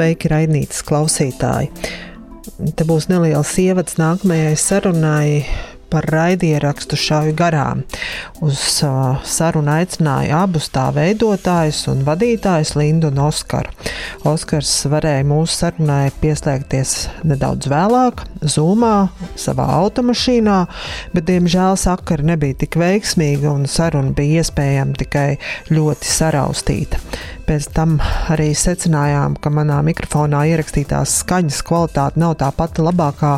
Sveiki, raidītas klausītāji! Te būs neliels ievads nākamajai sarunai par raidierakstu šauju garām. Uz uh, sarunu aicināja abus tā veidotājus un vadītājus Lindu un Oskaru. Oskars varēja mūsu sarunai pieslēgties nedaudz vēlāk, zūmā, savā automašīnā, bet, diemžēl, sakara nebija tik veiksmīga un saruna bija iespējama tikai ļoti saraustīta. Pēc tam arī secinājām, ka manā mikrofonā ierakstītās skaņas kvalitāte nav tā pati labākā,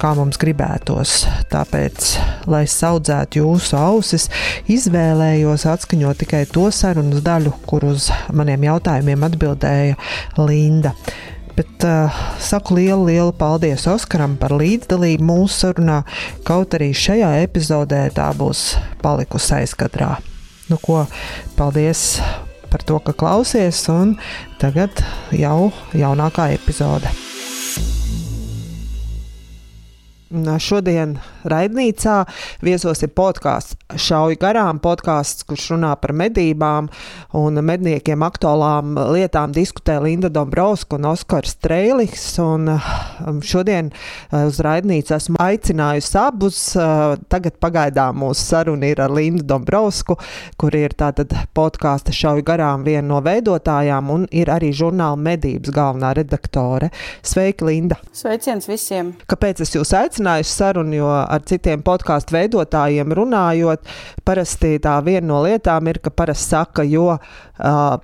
kā mums gribētos. Tā tāpēc, lai audzētu jūsu ausis, izvēlējos atskaņot tikai to sarunas daļu, kur uz maniem jautājumiem atbildēja Linda. Bet uh, saku lielu, lielu paldies Oskaram par līdzdalību mūsu sarunā, kaut arī šajā epizodē tā būs palikusi aizkadrā. Nu, ko, paldies par to, ka klausies, un tagad jau jaunākā epizode. Šodien raidnīcā viesos ir podkāsts Šauj garām, podkāsts, kurš runā par medībām un medniekiem aktuālām lietām diskutē Linda Dombrovska un Oskars Streilis. Un um, šodien uh, uz raidnīcu esmu aicinājusi abus. Uh, tagad pagaidām mūsu saruna ir ar Lindu Dombrovsku, kur ir tātad podkāsta Šauj garām viena no veidotājām un ir arī žurnāla medības galvenā redaktore. Sveiki, Linda! Sveiciens visiem! Kāpēc es jūs aicinu? aicinājusi sarunu, jo ar citiem podkāstu veidotājiem runājot, parasti tā viena no lietām ir, ka parasti saka, jo uh,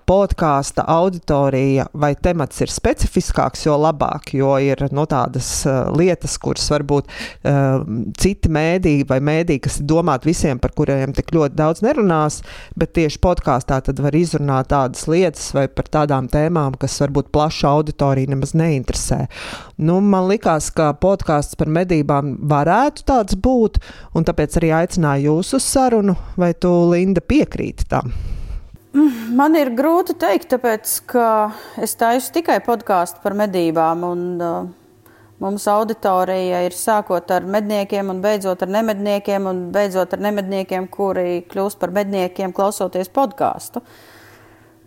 podkāsta auditorija vai temats ir specifiskāks, jo labāk, jo ir no nu, tādas uh, lietas, kuras varbūt uh, citi mēdīji vai mēdīji, kas ir domāti visiem, par kuriem tik ļoti daudz nerunās, bet tieši podkāstā tad var izrunāt tādas lietas vai par tādām tēmām, kas varbūt plaša auditorija nemaz neinteresē. Nu, man likās, ka podkāsts par attiecībām varētu tāds būt, un tāpēc arī aicināju jūs uz sarunu, vai tu, Linda, piekrīti tam? Mm, man ir grūti pateikt, tāpēc ka es taisu tikai podkāstu par medībām. Un, uh, mums auditorija ir sākot ar medniekiem, un beidzot ar nemedniekiem, un beidzot ar nemedniekiem, kuri kļūst par medniekiem, klausoties podkāstu. Uh,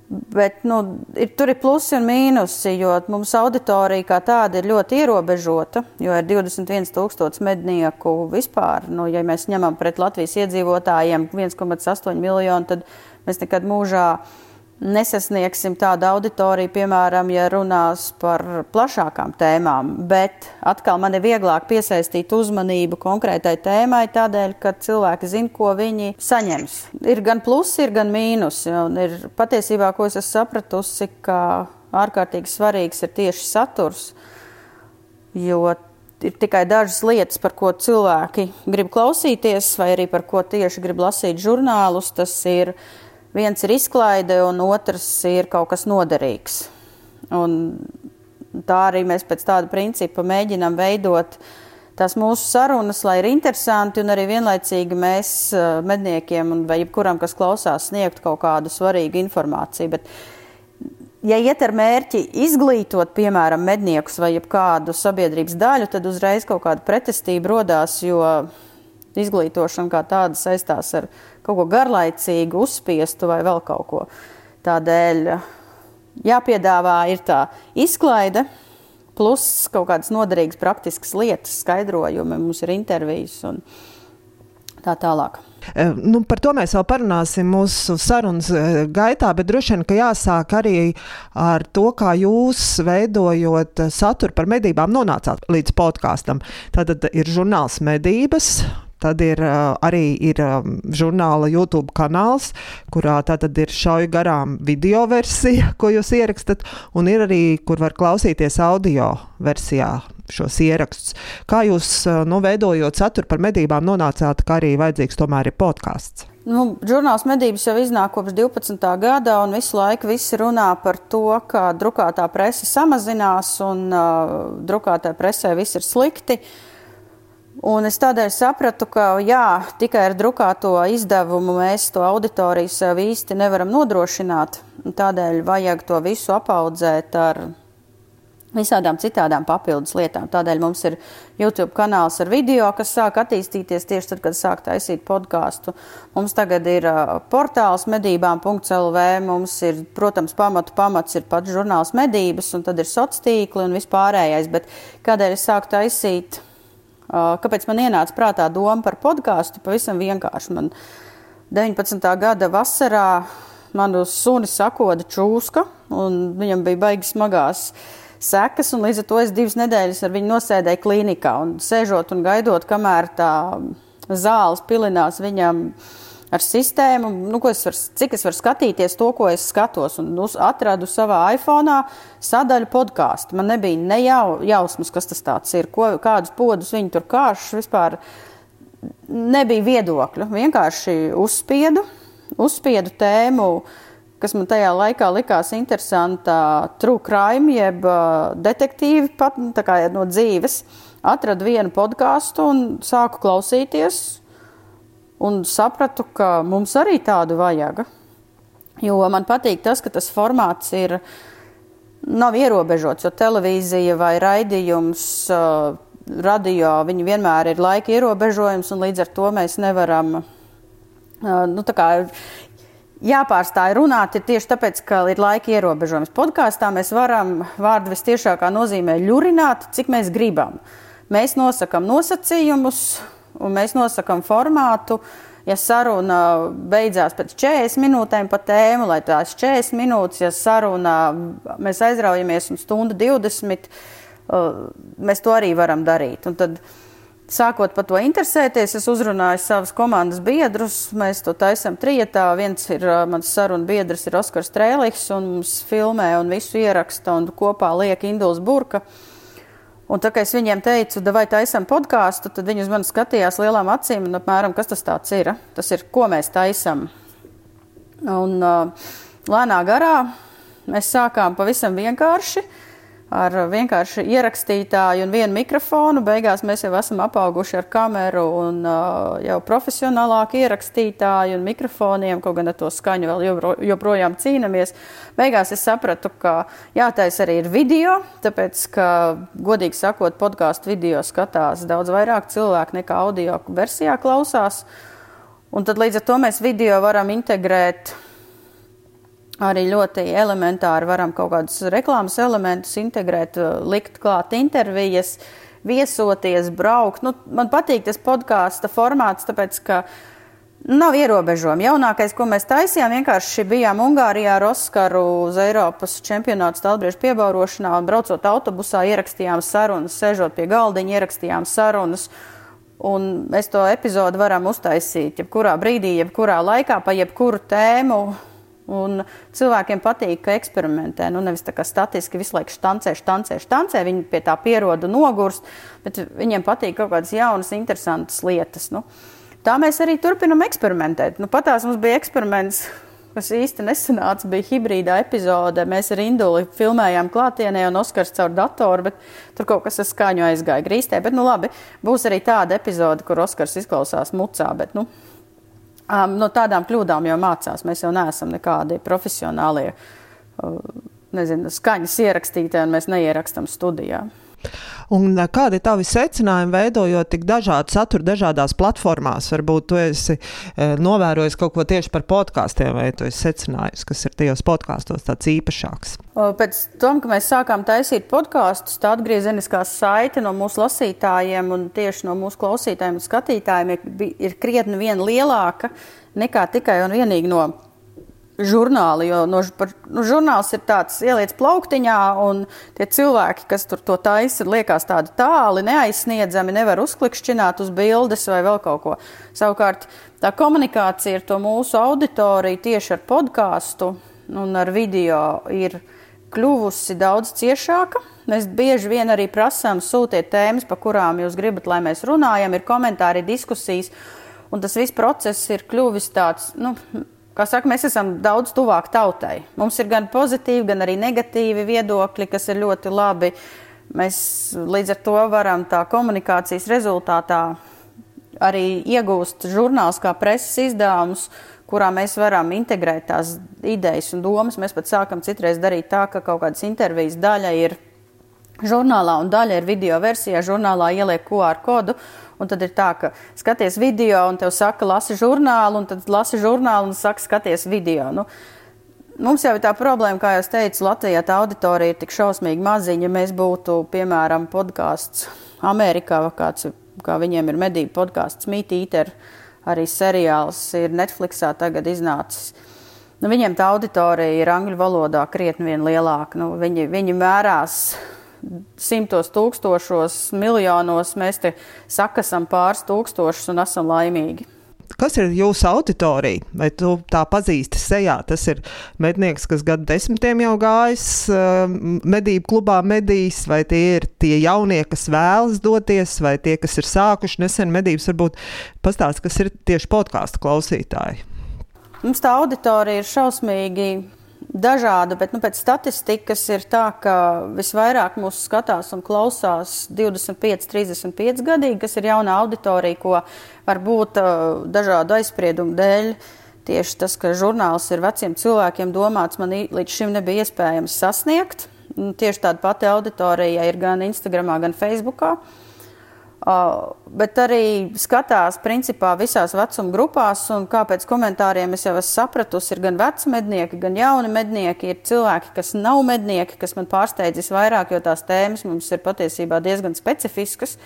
Bet nu, ir, tur ir plusi un mīnusi, jo mums auditorija kā tāda ir ļoti ierobežota. Jo ir 21,000 mednieku vispār. Nu, ja mēs ņemam pret Latvijas iedzīvotājiem 1,8 miljonu, tad mēs nekad mūžā neesam nesasniegsim tādu auditoriju, piemēram, ja runās par plašākām tēmām. Bet atkal man ir vieglāk piesaistīt uzmanību konkrētai tēmai, tādēļ, ka cilvēki zina, ko viņi saņems. Ir gan plusi, ir gan mīnusi. Un ir patiesībā, ko es esmu sapratusi, ka ārkārtīgi svarīgs ir tieši saturs. Jo ir tikai dažas lietas, par ko cilvēki grib klausīties, vai arī par ko tieši grib lasīt žurnālus. Tas ir viens ir izklaide, un otrs ir kaut kas noderīgs. Un tā arī mēs pēc tāda principa mēģinām veidot tās mūsu sarunas, lai ir interesanti un arī vienlaicīgi mēs eh, medniekiem vai jebkuram, kas klausās, sniegt kaut kādu svarīgu informāciju. Bet, ja iet ar mērķi izglītot, piemēram, medniekus vai kādu sabiedrības daļu, tad uzreiz kaut kāda pretestība rodās, jo izglītošana kā tāda saistās ar kaut ko garlaicīgu, uzspiestu vai vēl kaut ko. Tādēļ jāpiedāvā ir tā izklaide, plus kaut kādas noderīgas praktiskas lietas, skaidrojumi, mums ir intervijas un tā tālāk. E, nu, par to mēs vēl parunāsim mūsu sarunas e, gaitā, bet droši vien, ka jāsāk arī ar to, kā jūs veidojot saturu par medībām nonācāt līdz podkāstam. Tad ir žurnāls medības, Tad ir arī ir, žurnāla YouTube kanāls, kurā tātad ir šauju garām video versija, ko jūs ierakstat, un ir arī, kur var klausīties audio versijā šos ierakstus. Kā jūs, nu, veidojot saturu par medībām, nonācāt, ka arī vajadzīgs tomēr ir podkāsts? Nu, žurnāls medības jau iznāk kopš 12. gada, un visu laiku visi runā par to, ka drukātā presa samazinās un uh, drukātā presē viss ir slikti. Uh, Un es tādēļ sapratu, ka jā, tikai ar drukāto izdevumu mēs to auditoriju sev īsti nevaram nodrošināt. Tādēļ vajag to visu apaudzēt ar visādām citādām papildus lietām. Tādēļ mums ir YouTube kanāls ar video, kas sāk attīstīties tieši tad, kad sāk taisīt podkāstu. Mums tagad ir portāls medībām.lv, mums ir, protams, pamatu pamats ir pats žurnāls medības, un tad ir sociāli tīkli un vispārējais. Bet kādēļ es sāku taisīt? Uh, kāpēc man ienāca prātā doma par podkāstu? Pavisam vienkārši. Man 19. gada vasarā manu suni sakoda čūska, un viņam bija baigi smagās sekas, līdz ar to es divas nedēļas ar viņu nosēdēju klīnikā un sēžot un gaidot, kamēr tā zāles pilinās viņam ar sistēmu, nu, es var, cik es varu skatīties to, ko es skatos. Un nu, atradu savā iPhone sadaļu podkāstu. Man nebija ne jau, jausmas, kas tas ir, ko, kādus podus viņi tur kāš. Vispār nebija viedokļu. Vienkārši uzspiedu, uzspiedu tēmu. Uh, kas man tajā laikā likās interesanta, true crime, jeb detektīvi pat nu, no dzīves. Atradu vienu podkāstu un sāku klausīties, un sapratu, ka mums arī tādu vajag. Jo man patīk tas, ka tas formāts ir nav ierobežots, jo televīzija vai raidījums, radio, viņi vienmēr ir laika ierobežojums, un līdz ar to mēs nevaram nu, jāpārstāj runāt ir tieši tāpēc, ka ir laika ierobežojums. Podkāstā mēs varam vārdu visciešākā nozīmē ļurināt, cik mēs gribam. Mēs nosakām nosacījumus un mēs nosakām formātu. Ja saruna beidzās pēc 40 minūtēm pa tēmu, lai tās 40 minūtes, ja saruna mēs aizraujamies un stundu 20, uh, mēs to arī varam darīt. Un tad, uh, Sākot par to interesēties, es uzrunāju savus komandas biedrus. Mēs to taisām trietā. Viens ir mans sarunu biedrs, ir Oskars Trēliks, un mums filmē un visu ieraksta un kopā liek Induls Burka. Un tā kā es viņiem teicu, vai taisām podkāstu, tad viņi uz mani skatījās lielām acīm un apmēram, kas tas ir. Tas ir, ko mēs taisām. Un uh, lēnā garā mēs sākām pavisam vienkārši. Uh, ar vienkārši ierakstītāju un vienu mikrofonu. Beigās mēs jau esam apauguši ar kameru un uh, jau profesionālāku ierakstītāju un mikrofoniem, kaut gan ar to skaņu vēl jopro, joprojām cīnāmies. Beigās es sapratu, ka jātais arī ir video, tāpēc, ka, godīgi sakot, podkāstu video skatās daudz vairāk cilvēku nekā audio versijā klausās. Un tad līdz ar to mēs video varam integrēt arī ļoti elementāri varam kaut kādus reklāmas elementus integrēt, uh, likt klāt intervijas, viesoties, braukt. Nu, man patīk tas podkāstu formāts, tāpēc ka nav ierobežojumi. Jaunākais, ko mēs taisījām, vienkārši bijām Ungārijā ar Oskaru uz Eiropas čempionātu stāvbriežu piebaurošanā un braucot autobusā ierakstījām sarunas, sēžot pie galdiņa ierakstījām sarunas. Un mēs to epizodu varam uztaisīt jebkurā brīdī, jebkurā laikā, pa jebkuru tēmu Un cilvēkiem patīk, ka eksperimentē. Nu, nevis tā kā statiski visu laiku štancē, štancē, štancē. Viņi pie tā pieroda nogurst, bet viņiem patīk kaut kādas jaunas, interesantas lietas. Nu, tā mēs arī turpinam eksperimentēt. Nu, patās mums bija eksperiments, kas īsti nesanāca, bija hibrīdā epizode. Mēs ar Induli filmējām klātienē un Oskars caur datoru, bet tur kaut kas ar skaņu aizgāja grīstē. Bet, nu labi, būs arī tāda epizode, kur Oskars izklausās mucā. Bet, nu, Um, no tādām kļūdām jau mācās. Mēs jau neesam nekādi profesionālie uh, nezinu, skaņas ierakstītāji, un mēs neierakstām studijā. Un kādi ir tavi secinājumi, veidojot tik dažādu saturu dažādās platformās? Varbūt tu esi novērojis kaut ko tieši par podkāstiem, vai tu esi secinājis, kas ir tajos podkāstos tāds īpašāks? Pēc tam, kad mēs sākām taisīt podkāstus, tā atgriezeniskā saite no mūsu lasītājiem un tieši no mūsu klausītājiem un skatītājiem ir, ir krietni lielāka nekā tikai un vienīgi no žurnāli, jo no, par, nu, žurnāls ir tāds ieliec plauktiņā, un tie cilvēki, kas tur to taisa, liekas tādi tāli, neaizsniedzami, nevar uzklikšķināt uz bildes vai vēl kaut ko. Savukārt tā komunikācija ar to mūsu auditoriju tieši ar podkāstu un ar video ir kļuvusi daudz ciešāka. Mēs bieži vien arī prasām sūtiet tēmas, pa kurām jūs gribat, lai mēs runājam, ir komentāri, diskusijas, un tas viss process ir kļuvis tāds, nu, Kā saka, mēs esam daudz tuvāk tautai. Mums ir gan pozitīvi, gan arī negatīvi viedokļi, kas ir ļoti labi. Mēs līdz ar to varam tā komunikācijas rezultātā arī iegūst žurnāls kā preses izdevumus, kurā mēs varam integrēt tās idejas un domas. Mēs pat sākam citreiz darīt tā, ka kaut kādas intervijas daļa ir žurnālā, un daļa ir video versijā. Žurnālā ieliek QR kodu, un tad ir tā, ka skaties video, un tev saka, lasi žurnālu, un tad lasi žurnālu, un saka, skaties video. Nu, Mums jau ir tā problēma, kā jau teicu, Latvijā tā auditorija ir tik šausmīgi maziņa. Ja mēs būtu, piemēram, podkāsts Amerikā, kāds, kā viņiem ir medību podkāsts Meet Eater, arī seriāls ir Netflixā tagad iznācis. Nu, viņiem tā auditorija ir angļu valodā krietni lielāka. Nu, viņi, viņi mērās simtos tūkstošos, miljonos, mēs te sakasam pāris tūkstošus un esam laimīgi. Kas ir jūsu auditorija? Vai tu tā pazīsti sejā? Tas ir mednieks, kas gadu desmitiem jau gājis uh, medību klubā medīs, vai tie ir tie jaunie, kas vēlas doties, vai tie, kas ir sākuši nesen medības, varbūt pastāst, kas ir tieši podkāstu klausītāji. Mums tā auditorija ir šausmīgi dažāda, bet nu, pēc statistikas ir tā, ka visvairāk mūsu skatās un klausās 25, 35 gadīgi, kas ir jauna auditorija, ko varbūt dažādu aizspriedumu dēļ. Tieši tas, ka žurnāls ir veciem cilvēkiem domāts, man līdz šim nebija iespējams sasniegt. Tieši tāda pati auditorija ir gan Instagram, gan Facebook. Uh, Uh, bet arī skatās principā visās vecuma grupās, un kā pēc komentāriem es jau esmu sapratusi, ir gan veci mednieki, gan jauni mednieki, ir cilvēki, kas nav mednieki, kas man pārsteidzis vairāk, jo tās tēmas mums ir patiesībā diezgan specifiskas.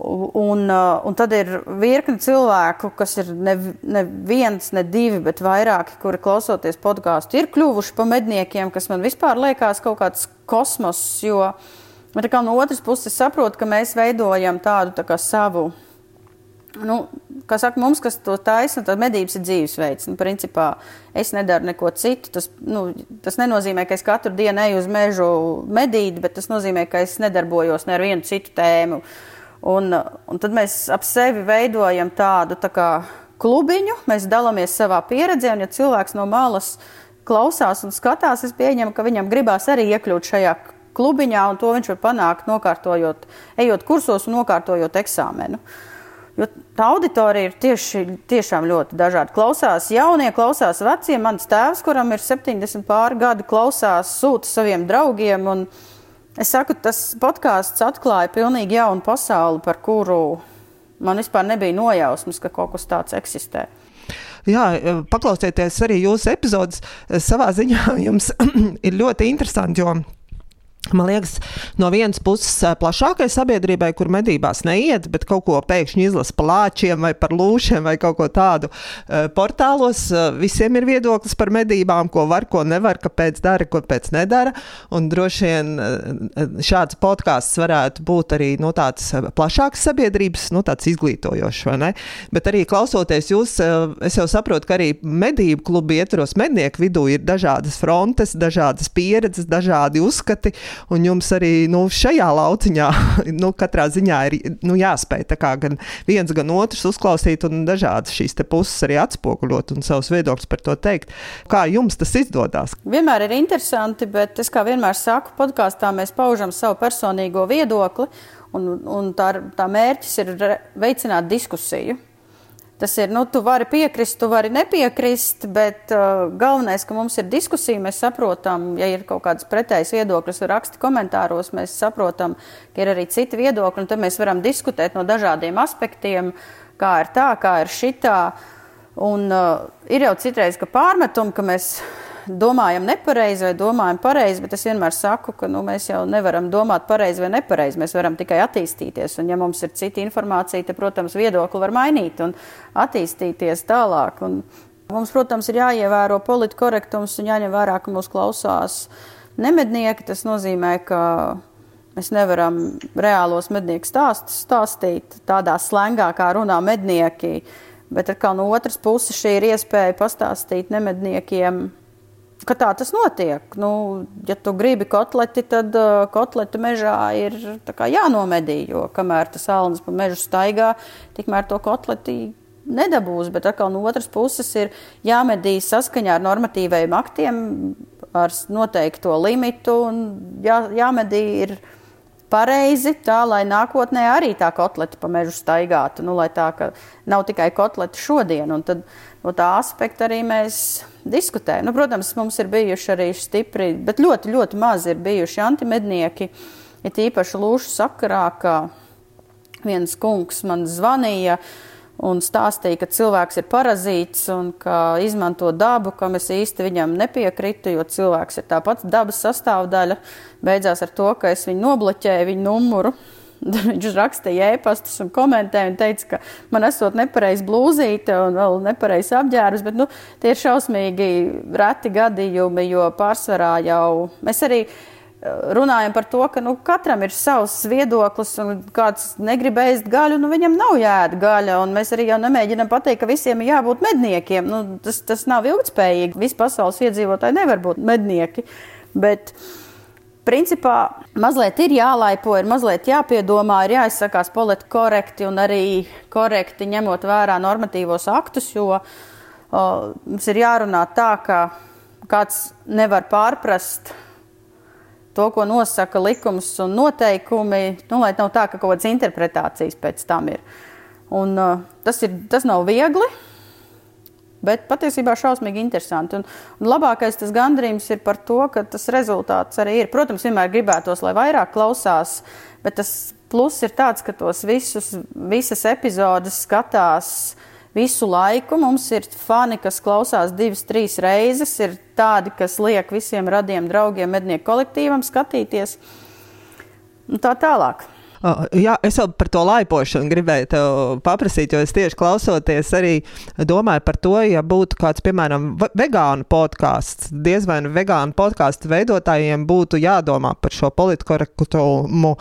Un, un tad ir virkni cilvēku, kas ir ne, ne viens, ne divi, bet vairāki, kuri klausoties podkāstu, ir kļuvuši par medniekiem, kas man vispār liekas kaut kāds kosmos, jo uh, Bet kā no otras puses saprotu, ka mēs veidojam tādu tā savu. Nu, kā saka, mums, kas to taisa, tad medības ir dzīvesveids. Nu, principā es nedaru neko citu. Tas, nu, tas nenozīmē, ka es katru dienu eju uz mežu medīt, bet tas nozīmē, ka es nedarbojos ne ar vienu citu tēmu. Un, un tad mēs ap sevi veidojam tādu tā kā klubiņu, mēs dalāmies savā pieredzē, un ja cilvēks no malas klausās un skatās, es pieņemu, ka viņam gribās arī iekļūt šajā klubiņā, un to viņš var panākt, nokārtojot, ejot kursos un nokārtojot eksāmenu. Jo tā auditorija ir tieši, tiešām ļoti dažāda. Klausās jaunie, klausās vecie. Mans tēvs, kuram ir 70 pāri gadi, klausās, sūta saviem draugiem. Es saku, tas podkāsts atklāja pilnīgi jaunu pasauli, par kuru man vispār nebija nojausmas, ka kaut kas tāds eksistē. Jā, paklausieties arī jūsu epizodes. Savā ziņā jums ir ļoti interesanti, jo Man liekas, no vienas puses plašākai sabiedrībai, kur medībās neiet, bet kaut ko pēkšņi izlasa par lāčiem vai par lūšiem vai kaut ko tādu. Portālos visiem ir viedoklis par medībām, ko var, ko nevar, kāpēc dara, ko pēc nedara. Un droši vien šāds podkāsts varētu būt arī no tāds plašāks sabiedrības, no tāds izglītojošs, vai ne? Bet arī klausoties jūs, es jau saprotu, ka arī medību klubu ietvaros mednieku vidū ir dažādas frontes, dažādas pieredzes, dažādi uzskati un jums arī nu, šajā lauciņā, nu, katrā ziņā ir nu, jāspēj gan viens, gan otrs uzklausīt un dažādas šīs puses arī atspoguļot un savus viedokļus par to teikt. Kā jums tas izdodas? Vienmēr ir interesanti, bet es kā vienmēr saku, podkāstā mēs paužam savu personīgo viedokli, un, un tā, tā mērķis ir veicināt diskusiju. Tas ir, nu, tu vari piekrist, tu vari nepiekrist, bet uh, galvenais, ka mums ir diskusija, mēs saprotam, ja ir kaut kādas pretējas viedokļas, raksti komentāros, mēs saprotam, ka ir arī citi viedokļi, un tad mēs varam diskutēt no dažādiem aspektiem, kā ir tā, kā ir šitā. Un uh, ir jau citreiz, ka pārmetumi, ka mēs domājam nepareizi vai domājam pareizi, bet es vienmēr saku, ka nu, mēs jau nevaram domāt pareizi vai nepareizi. Mēs varam tikai attīstīties. Un, ja mums ir cita informācija, tad, protams, viedokli var mainīt un attīstīties tālāk. Un mums, protams, ir jāievēro politkorektums un jāņem vērā, ka mūs klausās nemednieki. Tas nozīmē, ka mēs nevaram reālos mednieku stāstus stāstīt tādā slēngā, kā runā mednieki. Bet no otras puses šī ir iespēja pastāstīt nemedniekiem ka tā tas notiek. Nu, ja tu gribi kotleti, tad uh, kotleti mežā ir jānomedī, jo kamēr tas salnis pa mežu staigā, tikmēr to kotleti nedabūs. Bet atkal no otras puses ir jāmedī saskaņā ar normatīvajiem aktiem, ar noteikto limitu un jā, jāmedī ir pareizi, tā lai nākotnē arī tā kotleta pa mežu staigātu. Nu, lai tā, nav tikai kotleta šodien. Un tad no tā aspekta arī mēs diskutējam. Nu, protams, mums ir bijuši arī stipri, bet ļoti, ļoti maz ir bijuši antimednieki. Ir ja īpaši lūšu sakarā, ka viens kungs man zvanīja un stāstīja, ka cilvēks ir parazīts un ka izmanto dabu, kam es īsti viņam nepiekritu, jo cilvēks ir tāpat dabas sastāvdaļa. Beidzās ar to, ka es viņu nobloķēju, viņu numuru. Viņš rakstīja ēpastus un komentēja un teica, ka man esot nepareizi blūzīte un vēl nepareizi apģērbs, bet nu, tie ir šausmīgi reti gadījumi, jo pārsvarā jau mēs arī runājam par to, ka nu, katram ir savs viedoklis, un kāds negrib ēst gaļu, nu viņam nav jāēd gaļa. Mēs arī jau nemēģinām pateikt, ka visiem ir jābūt medniekiem. Nu, tas, tas nav ilgspējīgi. Visi pasaules iedzīvotāji nevar būt mednieki. Bet, Principā mazliet ir jālaipo, ir mazliet jāpiedomā, ir jāizsakās politiski korekti un arī korekti ņemot vērā normatīvos aktus, jo o, mums ir jārunā tā, ka kāds nevar pārprast to, ko nosaka likums un noteikumi, nu, lai nav tā, ka kaut kādas interpretācijas pēc tam ir. Un, uh, tas, ir tas nav viegli, bet patiesībā šausmīgi interesanti. Un, un labākais tas gandrījums ir par to, ka tas rezultāts arī ir. Protams, vienmēr gribētos, lai vairāk klausās, bet tas pluss ir tāds, ka tos visus, visas epizodes skatās visu laiku. Mums ir fani, kas klausās divas, trīs reizes, ir tādi, kas liek visiem radiem draugiem, mednieku kolektīvam skatīties. Un tā tālāk. Jā, es vēl par to laipošanu gribēju te paprasīt, jo es tieši klausoties arī domāju par to, ja būtu kāds, piemēram, vegānu podkāsts, diez vai nu vegānu podkāstu veidotājiem būtu jādomā par šo politkorektumu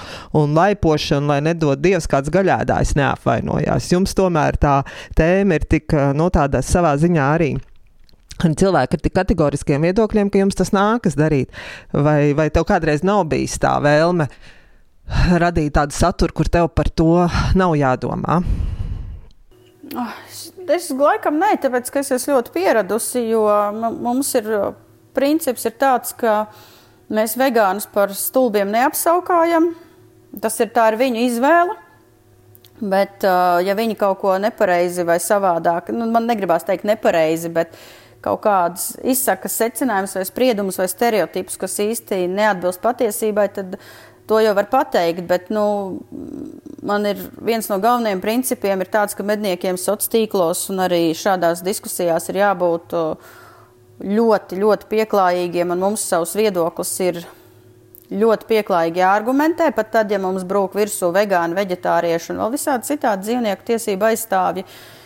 un laipošanu, lai nedod Dievs kāds gaļēdājs neapvainojās. Jums tomēr tā tēma ir tik, no tādā savā ziņā arī cilvēki ar tik kategoriskiem viedokļiem, ka jums tas nākas darīt. Vai, vai tev kādreiz nav bijis tā vēlme radīt tādu saturu, kur tev par to nav jādomā? Oh, es laikam nē, tāpēc ka es esmu ļoti pieradusi, jo mums ir princips ir tāds, ka mēs vegānus par stulbiem neapsaukājam. Tas ir tā ir viņu izvēle. Bet, ja viņi kaut ko nepareizi vai savādāk, nu, man negribās teikt nepareizi, bet kaut kādas izsaka secinājumus vai spriedumus vai stereotipus, kas īsti neatbilst patiesībai, tad to jau var pateikt, bet nu, man ir viens no galvenajiem principiem ir tāds, ka medniekiem sociālos tīklos un arī šādās diskusijās ir jābūt ļoti, ļoti pieklājīgiem, mums savs viedoklis ir ļoti pieklājīgi argumentē, pat tad, ja mums brūk virsū vegāni, veģetārieši un vēl visādi citādi dzīvnieku tiesību aizstāvji. Uh,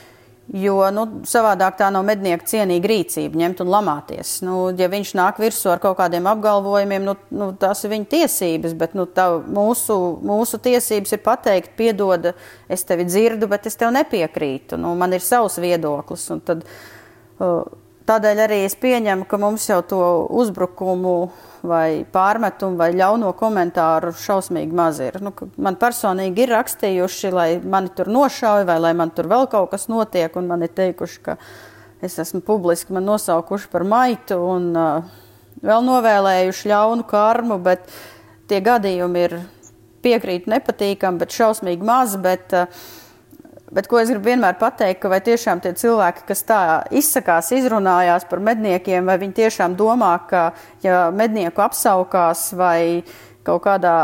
Jo nu, savādāk tā nav mednieka cienīga rīcība, ņemt un lamāties. Nu, ja viņš nāk virsū ar kaut kādiem apgalvojumiem, nu, nu, tās ir viņa tiesības, bet nu, tā, mūsu, mūsu tiesības ir pateikt, piedod, es tevi dzirdu, bet es tev nepiekrītu. Nu, man ir savs viedoklis. Tad, uh, Tādēļ arī es pieņemu, ka mums jau to uzbrukumu vai pārmetumu vai ļauno komentāru šausmīgi maz ir. Nu, man personīgi ir rakstījuši, lai mani tur nošauj vai lai man tur vēl kaut kas notiek, un man ir teikuši, ka es esmu publiski man nosaukuši par maitu un uh, vēl novēlējuši ļaunu karmu, bet tie gadījumi ir piekrīt nepatīkami, bet šausmīgi maz. Bet, uh, Bet ko es gribu vienmēr pateikt, ka vai tiešām tie cilvēki, kas tā izsakās, izrunājās par medniekiem, vai viņi tiešām domā, ka ja mednieku apsaukās vai kaut kādā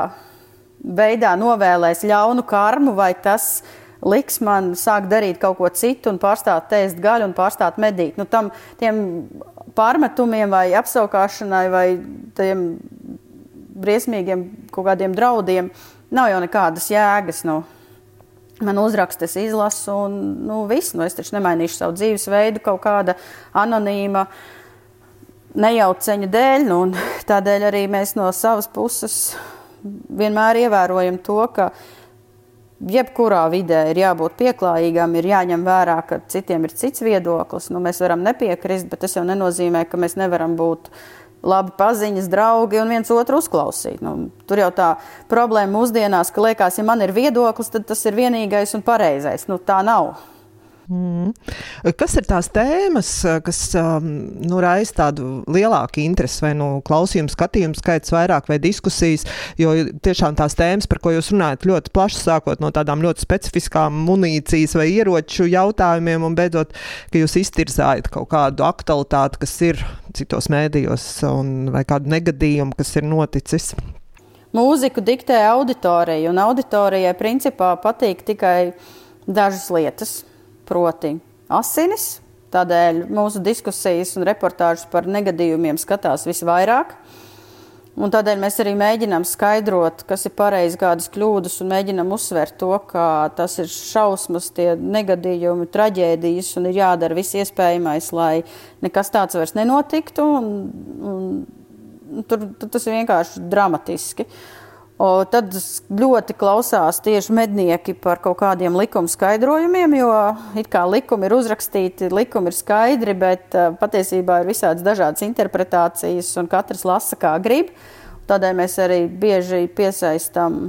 veidā novēlēs ļaunu karmu, vai tas liks man sākt darīt kaut ko citu un pārstāt ēst gaļu un pārstāt medīt. Nu, tam, tiem pārmetumiem vai apsaukāšanai vai tiem briesmīgiem kaut kādiem draudiem nav jau nekādas jēgas. Nu man uzraksta, es izlasu, un nu, viss, nu, es taču nemainīšu savu dzīvesveidu kaut kāda anonīma nejauceņa dēļ. Nu, tādēļ arī mēs no savas puses vienmēr ievērojam to, ka jebkurā vidē ir jābūt pieklājīgam, ir jāņem vērā, ka citiem ir cits viedoklis. Nu, mēs varam nepiekrist, bet tas jau nenozīmē, ka mēs nevaram būt labi paziņas, draugi un viens otru uzklausīt. Nu, tur jau tā problēma mūsdienās, ka liekas, ja man ir viedoklis, tad tas ir vienīgais un pareizais. Nu, tā nav. Mm. Kas ir tās tēmas, kas um, nu, raisa tādu lielāku interesi, vai nu klausījuma, skatījuma skaits vairāk, vai diskusijas? Jo tiešām tās tēmas, par ko jūs runājat, ļoti plašas, sākot no tādām ļoti specifiskām munīcijas vai ieroču jautājumiem, un beidzot, ka jūs iztirzājat kaut kādu aktualitāti, kas ir citos mēdījos, un, vai kādu negadījumu, kas ir noticis. Mūziku diktē auditorija, un auditorijai principā patīk tikai dažas lietas proti asinis. Tādēļ mūsu diskusijas un reportāžas par negadījumiem skatās visvairāk. Un tādēļ mēs arī mēģinām skaidrot, kas ir pareizi, kādas kļūdas, un mēģinām uzsvērt to, ka tas ir šausmas, tie negadījumi, traģēdijas, un ir jādara viss iespējamais, lai nekas tāds vairs nenotiktu. Un, un, tur, tur tas ir vienkārši dramatiski. Uh, O, tad ļoti klausās tieši mednieki par kaut kādiem likuma skaidrojumiem, jo it kā likumi ir uzrakstīti, likumi ir skaidri, bet uh, patiesībā ir visādas dažādas interpretācijas, un katrs lasa kā grib. Tādēļ mēs arī bieži piesaistām,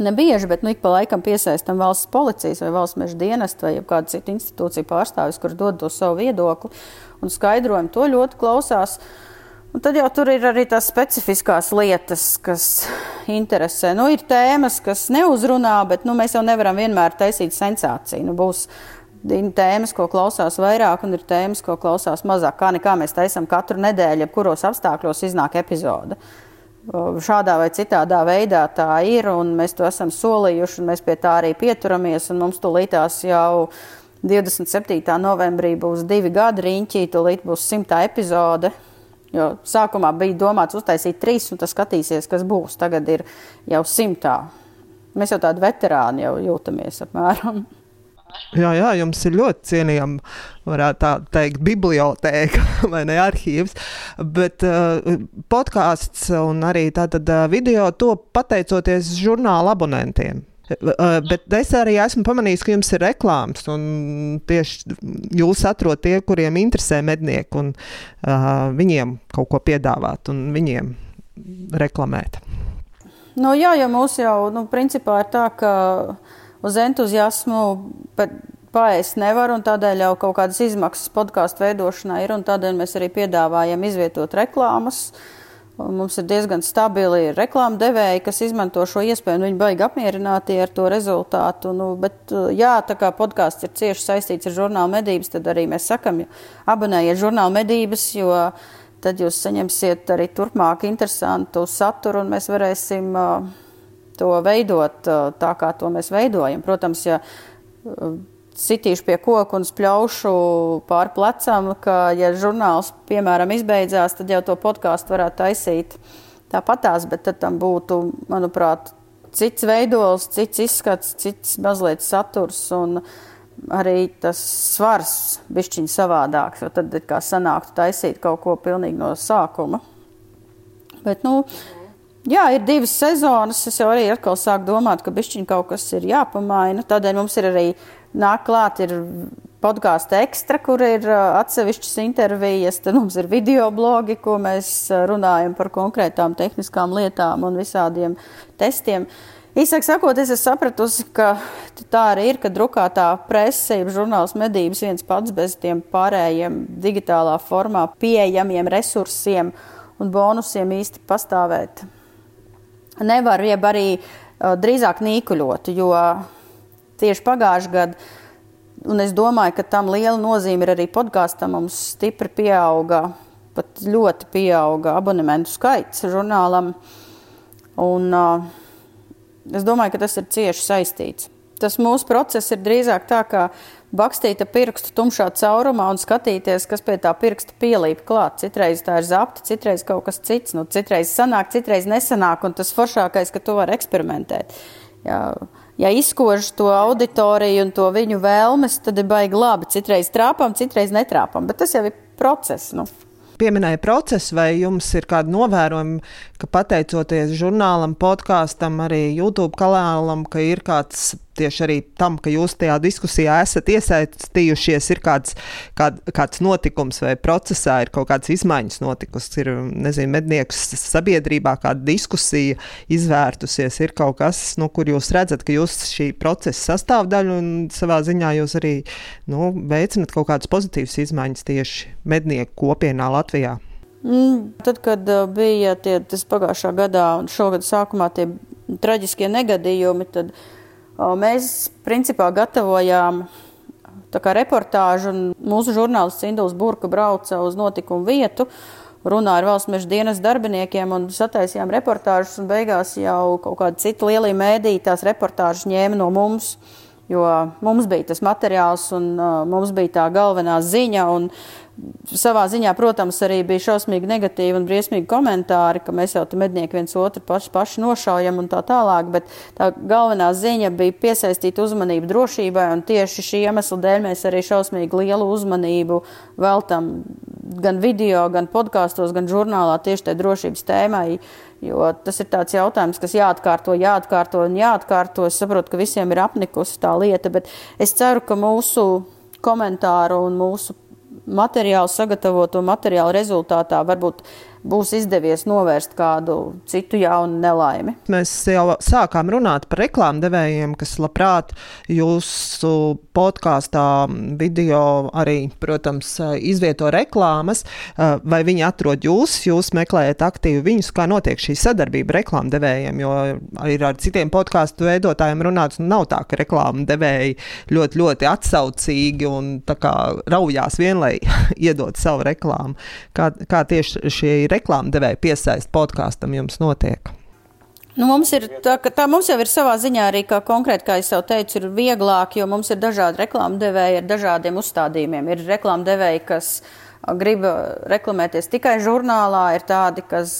ne bieži, bet nu, ik pa laikam piesaistām valsts policijas vai valsts meža dienestu vai kādu citu institūciju pārstāvis, kur dod to savu viedokli un skaidrojumu. To ļoti klausās. Uh, Un tad jau tur ir arī tās specifiskās lietas, kas interesē. Nu, ir tēmas, kas neuzrunā, bet nu, mēs jau nevaram vienmēr taisīt sensāciju. Nu, būs tēmas, ko klausās vairāk, un ir tēmas, ko klausās mazāk. Kā nekā mēs taisām katru nedēļu, kuros apstākļos iznāk epizode. Šādā vai citādā veidā tā ir, un mēs to esam solījuši, un mēs pie tā arī pieturamies. Mums tūlītās jau 27. novembrī būs divi gadi riņķī, tūlīt būs simtā epizode. Jo sākumā bija domāts uztaisīt trīs, un tas skatīsies, kas būs. Tagad ir jau simtā. Mēs jau tādi veterāni jau jūtamies apmēram. Jā, jā, jums ir ļoti cienījama, varētu tā teikt, biblioteka vai ne arhīvs. Bet uh, podkāsts un arī tātad uh, video to pateicoties žurnāla abonentiem. Uh, bet es arī esmu pamanījis, ka jums ir reklāmas, un tieši jūs atrodat tie, kuriem interesē mednieki, un uh, viņiem kaut ko piedāvāt un viņiem reklamēt. Nu, jā, jo mūs jau, nu, principā ir tā, ka uz entuziasmu paēst nevar, un tādēļ jau kaut kādas izmaksas podkāstu veidošanai ir, un tādēļ mēs arī piedāvājam izvietot reklāmas. Uh, Mums ir diezgan stabili reklāmas devēji, kas izmanto šo iespēju. Viņi baigi apmierināti ar to rezultātu. Nu, bet, jā, tā kā podkāsts ir cieši saistīts ar žurnālu medības, tad arī mēs sakam, abonējiet žurnālu medības, jo tad jūs saņemsiet arī turpmāk interesantu saturu un mēs varēsim uh, to veidot uh, tā, kā to mēs veidojam. Protams, ja uh, sitīšu pie koka un spļaušu pār plecam, ka, ja žurnāls, piemēram, izbeidzās, tad jau to podkāstu varētu taisīt tāpatās, bet tad tam būtu, manuprāt, cits veidols, cits izskats, cits mazliet saturs arī tas svars bišķiņ savādāks, jo tad kā sanāktu taisīt kaut ko pilnīgi no sākuma. Bet, nu, Jā, ir divas sezonas. Es jau arī atkal sāku domāt, ka bišķiņ kaut kas ir jāpamaina. Tādēļ mums ir arī Nāk klāt ir podkāstu ekstra, kur ir uh, atsevišķas intervijas, tad mums ir video blogi, ko mēs uh, runājam par konkrētām tehniskām lietām un visādiem testiem. Īsāk sakot, es esmu sapratusi, ka tā arī ir, ka drukātā prese, jeb žurnāls medības viens pats bez tiem pārējiem digitālā formā pieejamiem resursiem un bonusiem īsti pastāvēt nevar, jeb arī uh, drīzāk nīkuļot, jo tieši pagājušajā gadā. Un es domāju, ka tam liela nozīme ir arī podkāstam. Mums stipri pieauga, pat ļoti pieauga abonementu skaits žurnālam. Un, uh, es domāju, ka tas ir cieši saistīts. Tas mūsu process ir drīzāk tā, kā bakstīta pirkstu tumšā caurumā un skatīties, kas pie tā pirksta pielīp klāt. Citreiz tā ir zapta, citreiz kaut kas cits. Nu, citreiz sanāk, citreiz nesanāk, un tas foršākais, ka to var eksperimentēt. Jā ja izkož to auditoriju un to viņu vēlmes, tad ir baigi labi. Citreiz trāpām, citreiz netrāpām, bet tas jau ir process. Nu. Pieminēja procesu, vai jums ir kādi novērojumi, ka pateicoties žurnālam, podkāstam, arī YouTube kanālam, ka ir kāds tieši arī tam, ka jūs tajā diskusijā esat iesaistījušies, ir kāds, kād, kāds notikums vai procesā ir kaut kādas izmaiņas notikusi, ir, nezinu, medniekus sabiedrībā kāda diskusija izvērtusies, ir kaut kas, nu, kur jūs redzat, ka jūs šī procesa sastāvdaļa un savā ziņā jūs arī nu, veicinat kaut kādas pozitīvas izmaiņas tieši mednieku kopienā Latvijā. Mm, tad, kad uh, bija tie pagājušā gadā un šogad sākumā tie traģiskie negadījumi, tad uh, mēs principā gatavojām reportāžu. Mūsu žurnālists Induls Burka brauca uz notikumu vietu, runāja ar valsts meža dienas darbiniekiem un sataisījām reportāžus. Beigās jau kaut kāda cita lielī mēdī tās reportāžas ņēma no mums. Jo mums bija tas materiāls, un uh, mums bija tā galvenā ziņa. Un, savā ziņā, protams, arī bija šausmīgi negatīvi un briesmīgi komentāri, ka mēs jau te mednieki viens otru paši, paši nošaujam un tā tālāk, bet tā galvenā ziņa bija piesaistīt uzmanību drošībai, un tieši šī iemesla dēļ mēs arī šausmīgi lielu uzmanību veltam gan video, gan podkāstos, gan žurnālā tieši tai drošības tēmai. Jo tas ir tāds jautājums, kas jāatkārto, jāatkārto un jāatkārto. Es saprotu, ka visiem ir apnikusi tā lieta, bet es ceru, ka mūsu komentāru un mūsu materiālu, sagatavoto materiālu rezultātā. Varbūt būs izdevies novērst kādu citu jaunu nelaimi. Mēs jau sākām runāt par reklāmdevējiem, kas labprāt jūsu podkāstā, video arī, protams, izvieto reklāmas. Vai viņi atrod jūs, jūs meklējat aktīvi viņus, kā notiek šī sadarbība reklāmdevējiem, jo ir ar citiem podkāstu veidotājiem runāts, nu nav tā, ka reklāmdevēji ļoti, ļoti atsaucīgi un raujās vien, lai iedot savu reklāmu. Kā, kā tieši šie reklāmdevēja piesaist podkāstam jums notiek? Nu, mums ir tā, tā mums jau ir savā ziņā arī, kā konkrēti, kā jau teicu, ir vieglāk, jo mums ir dažādi reklāmdevēji ar dažādiem uzstādījumiem. Ir reklāmdevēji, kas grib reklamēties tikai žurnālā, ir tādi, kas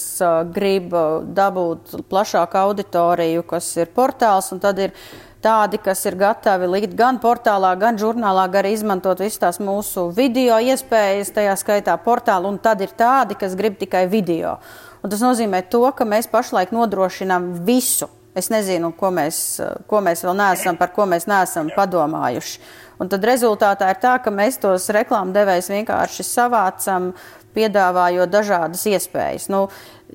grib dabūt plašāku auditoriju, kas ir portāls, un tad ir tādi, kas ir gatavi likt gan portālā, gan žurnālā, gan arī izmantot visas tās mūsu video iespējas, tajā skaitā portālu, un tad ir tādi, kas grib tikai video. Un tas nozīmē to, ka mēs pašlaik nodrošinām visu. Es nezinu, ko mēs, ko mēs vēl neesam, par ko mēs neesam padomājuši. Un tad rezultātā ir tā, ka mēs tos reklāmdevējus vienkārši savācam, piedāvājot dažādas iespējas. Nu,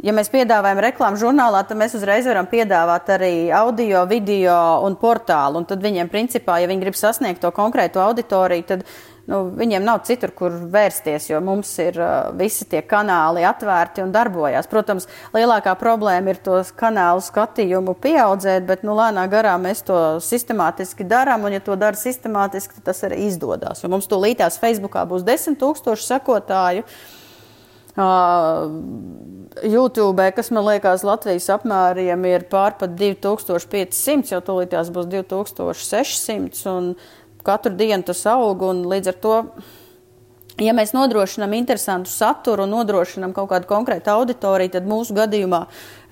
ja mēs piedāvājam reklāmu žurnālā, tad mēs uzreiz varam piedāvāt arī audio, video un portālu. Un tad viņiem, principā, ja viņi grib sasniegt to konkrēto auditoriju, tad nu, viņiem nav citur, kur vērsties, jo mums ir uh, visi tie kanāli atvērti un darbojas. Protams, lielākā problēma ir tos kanālu skatījumu pieaudzēt, bet nu, lēnā garā mēs to sistemātiski darām, un ja to dara sistemātiski, tad tas arī izdodas. Jo mums to līdās Facebookā būs desmit tūkstoši sekotāju. Uh, YouTube, kas man liekas, Latvijas apmēriem ir pārpat 2500, jau tūlīt tās būs 2600, un katru dienu tas aug, līdz ar to, ja mēs nodrošinām interesantu saturu un nodrošinām kaut kādu konkrētu auditoriju, tad mūsu gadījumā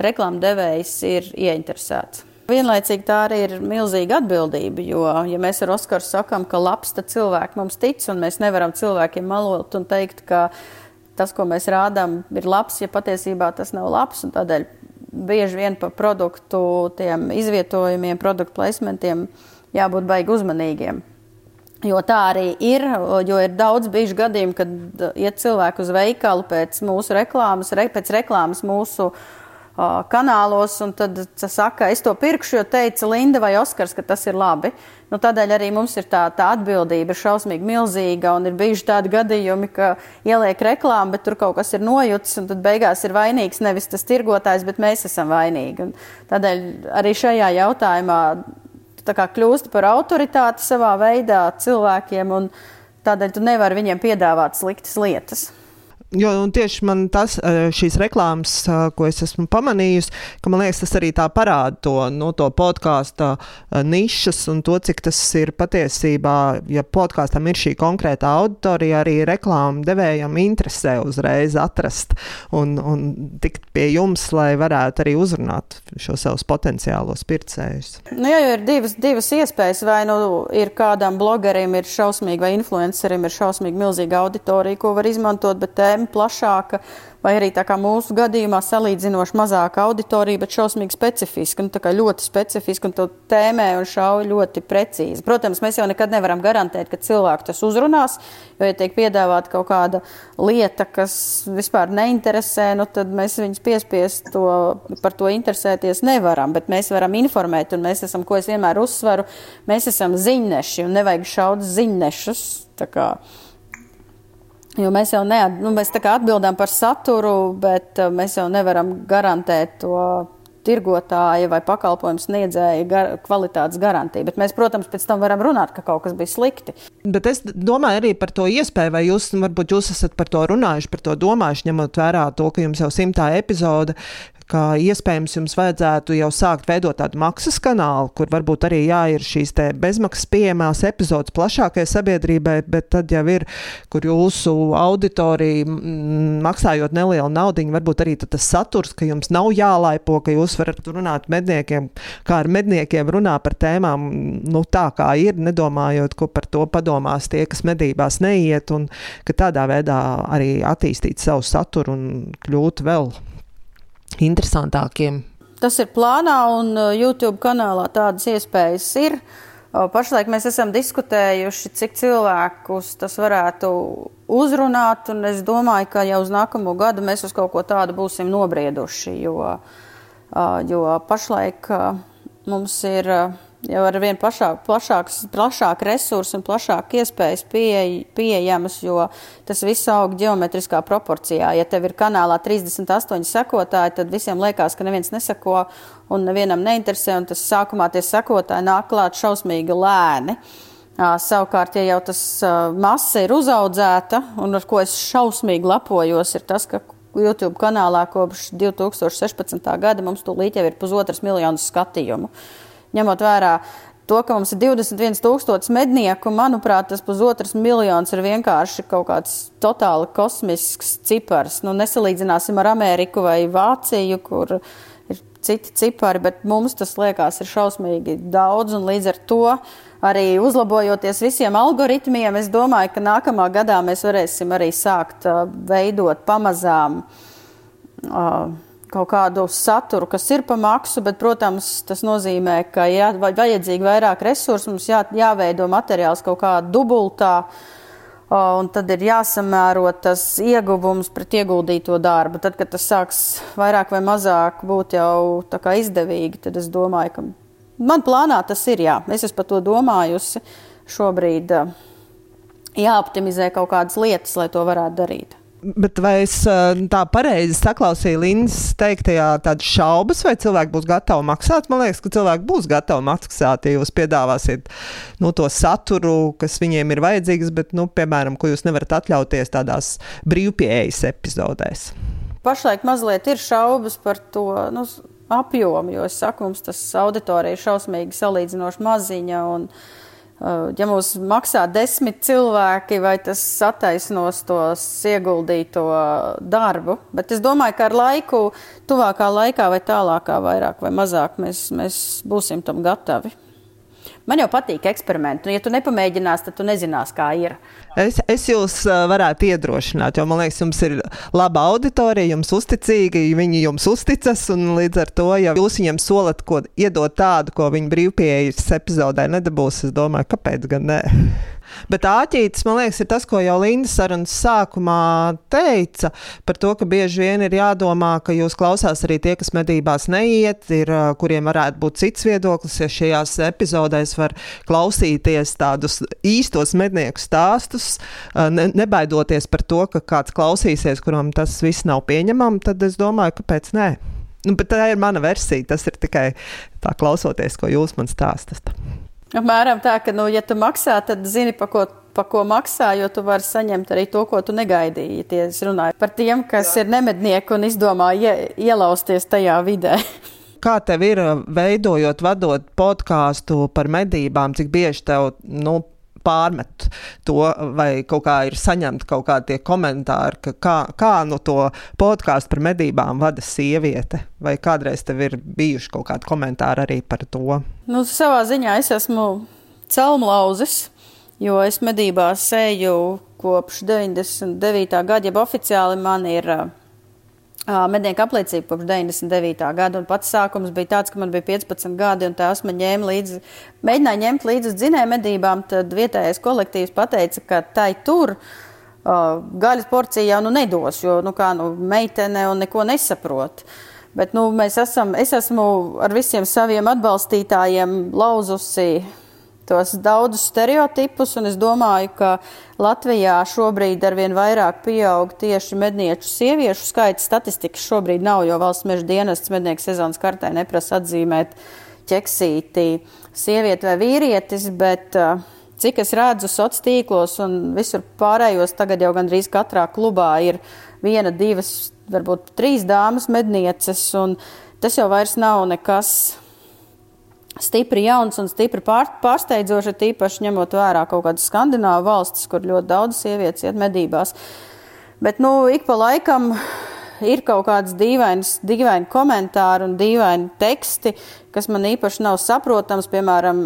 reklāmdevējs ir ieinteresēts. Vienlaicīgi tā arī ir milzīga atbildība, jo, ja mēs ar Oskaru sakām, ka labs, tad cilvēki mums tic, un mēs nevaram cilvēkiem malot un teikt, ka tas, ko mēs rādām, ir labs, ja patiesībā tas nav labs. Tādēļ bieži vien par produktu izvietojumiem, produktu placementiem jābūt baigi uzmanīgiem. Jo tā arī ir, jo ir daudz bijuši gadījumi, kad iet cilvēki uz veikalu pēc mūsu reklāmas, re, pēc reklāmas mūsu uh, kanālos, un tad saka, es to pirkšu, jo teica Linda vai Oskars, ka tas ir labi. Nu, tādēļ arī mums ir tā, tā atbildība ir šausmīgi milzīga, un ir bijuši tādi gadījumi, ka ieliek reklāmu, bet tur kaut kas ir nojutis, un tad beigās ir vainīgs nevis tas tirgotājs, bet mēs esam vainīgi. Un tādēļ arī šajā jautājumā kļūst par autoritāti savā veidā cilvēkiem, un tādēļ tu nevari viņiem piedāvāt sliktas lietas. Jo tieši man tas, šīs reklāmas, ko es esmu pamanījusi, ka man liekas, tas arī tā parāda to, no, nu, to podkāstu nišas un to, cik tas ir patiesībā, ja podkāstam ir šī konkrēta auditorija, arī reklāmu devējam interesē uzreiz atrast un, un tikt pie jums, lai varētu arī uzrunāt šo savus potenciālos pircējus. Nu, jā, ir divas, divas iespējas, vai nu ir kādam blogerim ir šausmīgi vai influencerim ir šausmīgi milzīga auditorija, ko var izmantot, bet tēma tēma plašāka, vai arī mūsu gadījumā salīdzinoši mazāka auditorija, bet šausmīgi specifiska, nu, ļoti specifiska un to tēmē un šauj ļoti precīzi. Protams, mēs jau nekad nevaram garantēt, ka cilvēku tas uzrunās, jo, ja tiek piedāvāta kaut kāda lieta, kas vispār neinteresē, nu, tad mēs viņus piespiest to, par to interesēties nevaram, bet mēs varam informēt, un mēs esam, ko es vienmēr uzsveru, mēs esam ziņneši un nevajag šaut ziņnešus. Tā kā Jo mēs jau neat, nu, mēs atbildam par saturu, bet uh, mēs jau nevaram garantēt to tirgotāja vai pakalpojumu sniedzēja gar, kvalitātes garantiju. Bet mēs, protams, pēc tam varam runāt, ka kaut kas bija slikti. Bet es domāju arī par to iespēju, vai jūs, varbūt jūs esat par to runājuši, par to domājuši, ņemot vērā to, ka jums jau simtā epizode ka iespējams jums vajadzētu jau sākt veidot tādu maksas kanālu, kur varbūt arī jā, ir šīs bezmaksas pieejamās epizodes plašākajai sabiedrībai, bet tad jau ir, kur jūsu auditorija maksājot nelielu naudu, varbūt arī tas saturs, ka jums nav jālaipo, ka jūs varat runāt medniekiem, kā ar medniekiem runā par tēmām, nu tā kā ir, nedomājot, ko par to padomās tie, kas medībās neiet, un ka tādā veidā arī attīstīt savu saturu un kļūt vēl interesantākiem. Tas ir plānā, un uh, YouTube kanālā tādas iespējas ir. Uh, pašlaik mēs esam diskutējuši, cik cilvēkus tas varētu uzrunāt, un es domāju, ka jau uz nākamo gadu mēs uz kaut ko tādu būsim nobrieduši, jo, uh, jo pašlaik mums ir jau ar vien plašāk, plašāks, plašāk resursi un plašāk iespējas pieej, pieejamas, jo tas viss aug ģeometriskā proporcijā. Ja tev ir kanālā 38 sekotāji, tad visiem liekas, ka neviens neseko un nevienam neinteresē, un tas sākumā tie sekotāji nāk klāt šausmīgi lēni. Savukārt, ja jau tas masa ir uzaudzēta, un ar ko es šausmīgi lepojos, ir tas, ka YouTube kanālā kopš 2016. gada mums tūlīt jau ir pusotras miljonus skatījumu. Uh, ņemot vērā to, ka mums ir 21,000 mednieku, manuprāt, tas pusotrs miljons ir vienkārši kaut kāds totāli kosmisks cipars. Nu, nesalīdzināsim ar Ameriku vai Vāciju, kur ir citi cipari, bet mums tas liekas ir šausmīgi daudz, un līdz ar to arī uzlabojoties visiem algoritmiem, es domāju, ka nākamā gadā mēs varēsim arī sākt uh, veidot pamazām. Uh, kaut kādu saturu, kas ir pa maksu, bet, protams, tas nozīmē, ka jā, vajadzīgi vairāk resursu, mums jā, jāveido materiāls kaut kā dubultā, un tad ir jāsamēro tas ieguvums pret ieguldīto darbu. Tad, kad tas sāks vairāk vai mazāk būt jau izdevīgi, tad es domāju, ka man plānā tas ir, jā, es esmu par to domājusi šobrīd jāoptimizē kaut kādas lietas, lai to varētu darīt. Bet vai es tā pareizi saklausīju Lindas teiktajā tādas šaubas, vai cilvēki būs gatavi maksāt? Man liekas, ka cilvēki būs gatavi maksāt, ja jūs piedāvāsiet nu, to saturu, kas viņiem ir vajadzīgs, bet, nu, piemēram, ko jūs nevarat atļauties tādās brīvpieejas epizodēs. Pašlaik mazliet ir šaubas par to nu, apjomu, jo es saku, mums tas auditorija ir šausmīgi salīdzinoši maziņa. Un, uh, ja mums maksā desmit cilvēki, vai tas attaisnos tos ieguldīto darbu. Bet es domāju, ka ar laiku, tuvākā laikā vai tālākā, vairāk vai mazāk, mēs, mēs būsim tam gatavi. Man jau patīk eksperimenti. Nu, ja tu nepamēģināsi, tad tu nezinās, kā ir. Es, es jūs varētu iedrošināt, jo man liekas, jums ir laba auditorija, jums uzticīgi, viņi jums uzticas. Līdz ar to, ja jūs viņiem solat, ko iedot tādu, ko viņi brīvpieejas epizodē nedabūs, es domāju, kāpēc gan ne. Bet āķītis, man liekas, ir tas, ko jau Linda sarunas sākumā teica par to, ka bieži vien ir jādomā, ka jūs klausās arī tie, kas medībās neiet, ir, kuriem varētu būt cits viedoklis, ja šajās epizodēs var klausīties tādus īstos mednieku stāstus, ne, nebaidoties par to, ka kāds klausīsies, kuram tas viss nav pieņemam, tad es domāju, kāpēc nē. Nu, bet tā ir mana versija. Tas ir tikai tā klausoties, ko jūs man stāstat. Apmēram tā, ka, nu, ja tu maksā, tad zini, pa ko, pa ko maksā, jo tu vari saņemt arī to, ko tu negaidīji. Tie es runāju par tiem, kas Jā. ir nemednieki un izdomā ie, ielausties tajā vidē. Kā tev ir veidojot, vadot podkāstu par medībām, cik bieži tev nu, pārmet to, vai kaut kā ir saņemti kaut kādi komentāri, ka kā, kā no to podkāstu par medībām vada sieviete, vai kādreiz tev ir bijuši kaut kādi komentāri arī par to? Nu, savā ziņā es esmu celmlauzis, jo es medībās eju kopš 99. gada, jeb oficiāli man ir uh, mednieku apliecība kopš 99. gada. Un pats sākums bija tāds, ka man bija 15 gadi, un tās man ņēma līdzi, mēģināja ņemt līdzi dzinēju medībām. Tad vietējais kolektīvs pateica, ka tai tur uh, gaļas porcija jau nu nedos, jo, nu kā, nu, meitene un neko nesaprot. Bet, nu, mēs esam, es esmu ar visiem saviem atbalstītājiem lauzusi tos daudzus stereotipus, un es domāju, ka Latvijā šobrīd arvien vairāk pieaug tieši mednieču sieviešu skaits. Statistikas šobrīd nav, jo valsts meža dienests mednieku sezonas kartē neprasa atzīmēt ķeksītī sievieti vai vīrietis, bet uh, cik es redzu sociālos tīklos un visur pārējos, tagad jau gandrīz katrā klubā ir viena, divas, varbūt trīs dāmas mednieces, un tas jau vairs nav nekas stipri jauns un stipri pār, pārsteidzoši, tīpaši ņemot vērā kaut kādas skandināvu valstis, kur ļoti daudz sievietes iet medībās. Bet, nu, ik pa laikam ir kaut kādas dīvainas, dīvaini komentāri un dīvaini teksti, kas man īpaši nav saprotams. Piemēram,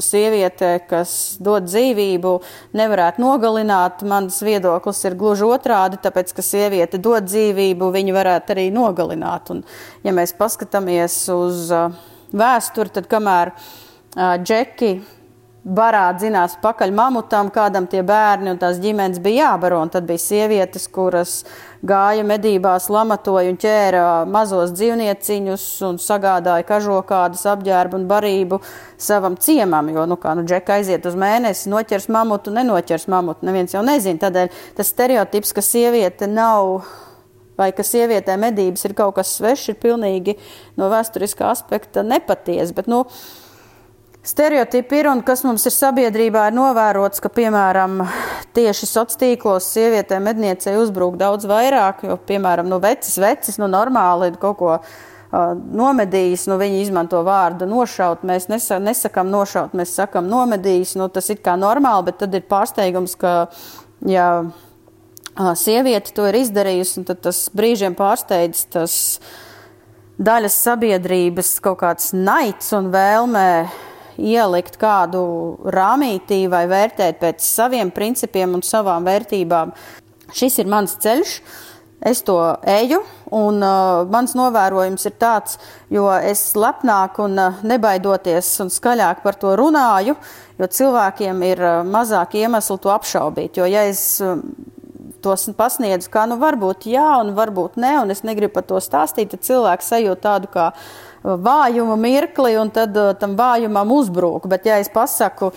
sieviete, kas dod dzīvību, nevarētu nogalināt. Mans viedoklis ir gluži otrādi, tāpēc, ka sieviete dod dzīvību, viņu varētu arī nogalināt. Un, ja mēs paskatāmies uz uh, vēsturi, tad kamēr uh, džeki barā dzinās pakaļ mamutam, kādam tie bērni un tās ģimenes bija jābaro, un tad bija sievietes, kuras gāja medībās, lamatoja un ķēra mazos dzīvnieciņus un sagādāja kažokādas apģērbu un barību savam ciemam, jo, nu, kā, nu, džeka aiziet uz mēnesi, noķers mamutu, nenoķers mamutu, neviens jau nezina, tādēļ tas stereotips, ka sieviete nav vai ka sievietē medības ir kaut kas svešs, ir pilnīgi no vēsturiskā aspekta nepatiesa. Bet, nu, Stereotipi ir un kas mums ir sabiedrībā, ir novērots, ka, piemēram, tieši sociālos tīklos sievietēm medniecei uzbrūk daudz vairāk, jo, piemēram, nu, vecis, vecis, nu, normāli kaut ko nomedījis, nu, viņi izmanto vārdu nošaut, mēs nesa, nesakam nošaut, mēs sakam nomedījis, nu, tas ir kā normāli, bet tad ir pārsteigums, ka, ja sieviete to ir izdarījusi, un tas brīžiem pārsteidz tas daļas sabiedrības kaut kāds naids un vēlmē ielikt kādu rāmītī vai vērtēt pēc saviem principiem un savām vērtībām. Šis ir mans ceļš. Es to eju, un uh, mans novērojums ir tāds, jo es lepnāk un uh, nebaidoties un skaļāk par to runāju, jo cilvēkiem ir uh, mazāk iemeslu to apšaubīt. Jo, ja es uh, tos pasniedzu, kā nu varbūt jā, un varbūt nē, un es negribu par to stāstīt, tad cilvēks sajūt tādu kā uh, vājumu mirkli, un tad uh, tam vājumam uzbrūk. Bet, ja es pasaku,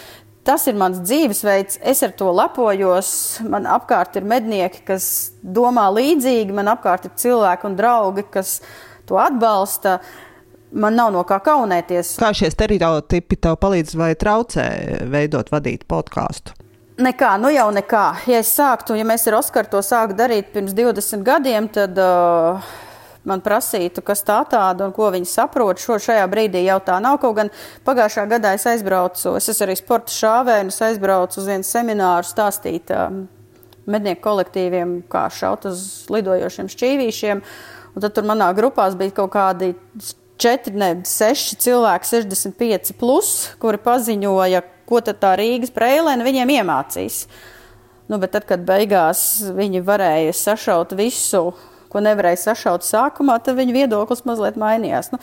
tas ir mans dzīvesveids, es ar to lepojos, man apkārt ir mednieki, kas domā līdzīgi, man apkārt ir cilvēki un draugi, kas to atbalsta. Man nav no kā kaunēties. Kā šie stereotipi tev palīdz vai traucē veidot, vadīt podkāstu? Nekā, nu jau nekā. Ja es sāktu, ja mēs ar Oskaru to sāktu darīt pirms 20 gadiem, tad uh, man prasītu, kas tā tāda un ko viņi saprot. Šo šajā brīdī jau tā nav. Kaut gan pagājušā gadā es aizbraucu, es esmu arī sporta šāvēju, es aizbraucu uz vienu semināru stāstīt uh, mednieku kolektīviem, kā šaut uz lidojošiem šķīvīšiem. Un tad tur manā grupās bija kaut kādi četri, ne, seši cilvēki, 65 plus, kuri paziņoja, ko tad tā Rīgas preilēna viņiem iemācīs. Nu, bet tad, kad beigās viņi varēja sašaut visu, ko nevarēja sašaut sākumā, tad viņu viedoklis mazliet mainījās. Nu,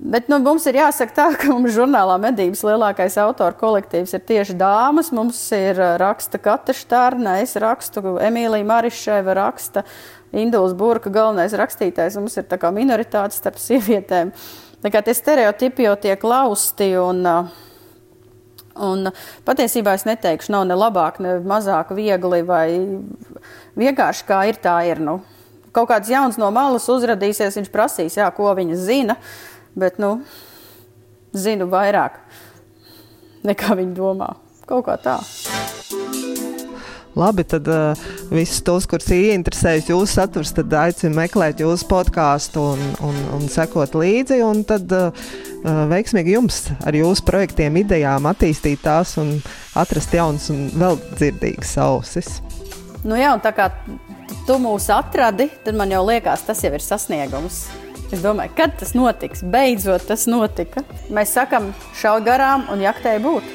Bet nu, mums ir jāsaka tā, ka mums žurnālā medības lielākais autoru kolektīvs ir tieši dāmas. Mums ir raksta Kata Štārna, es rakstu Emīlija Marišēva, raksta Induls Burka, galvenais rakstītājs. Mums ir tā kā minoritāte starp sievietēm. Tā kā tie stereotipi jau tiek lausti un uh, Un patiesībā es neteikšu, nav ne labāk, ne mazāk viegli vai vienkārši kā ir, tā ir. Nu, kaut kāds jauns no malas uzrādīsies, viņš prasīs, jā, ko viņa zina, bet nu, zinu vairāk nekā viņa domā. Kaut kā tā. Labi, tad uh, visus tos, kurus ieinteresējas jūsu saturs, tad aicinu meklēt jūsu podkāstu un, un, un sekot līdzi. Un tad uh, veiksmīgi jums ar jūsu projektiem, idejām attīstīt tās un atrast jaunas un vēl dzirdīgas ausis. Nu jā, un tā kā tu mūs atradi, tad man jau liekas, tas jau ir sasniegums. Es domāju, kad tas notiks? Beidzot, tas notika. Mēs sakām, šauj garām un jaktēji būt.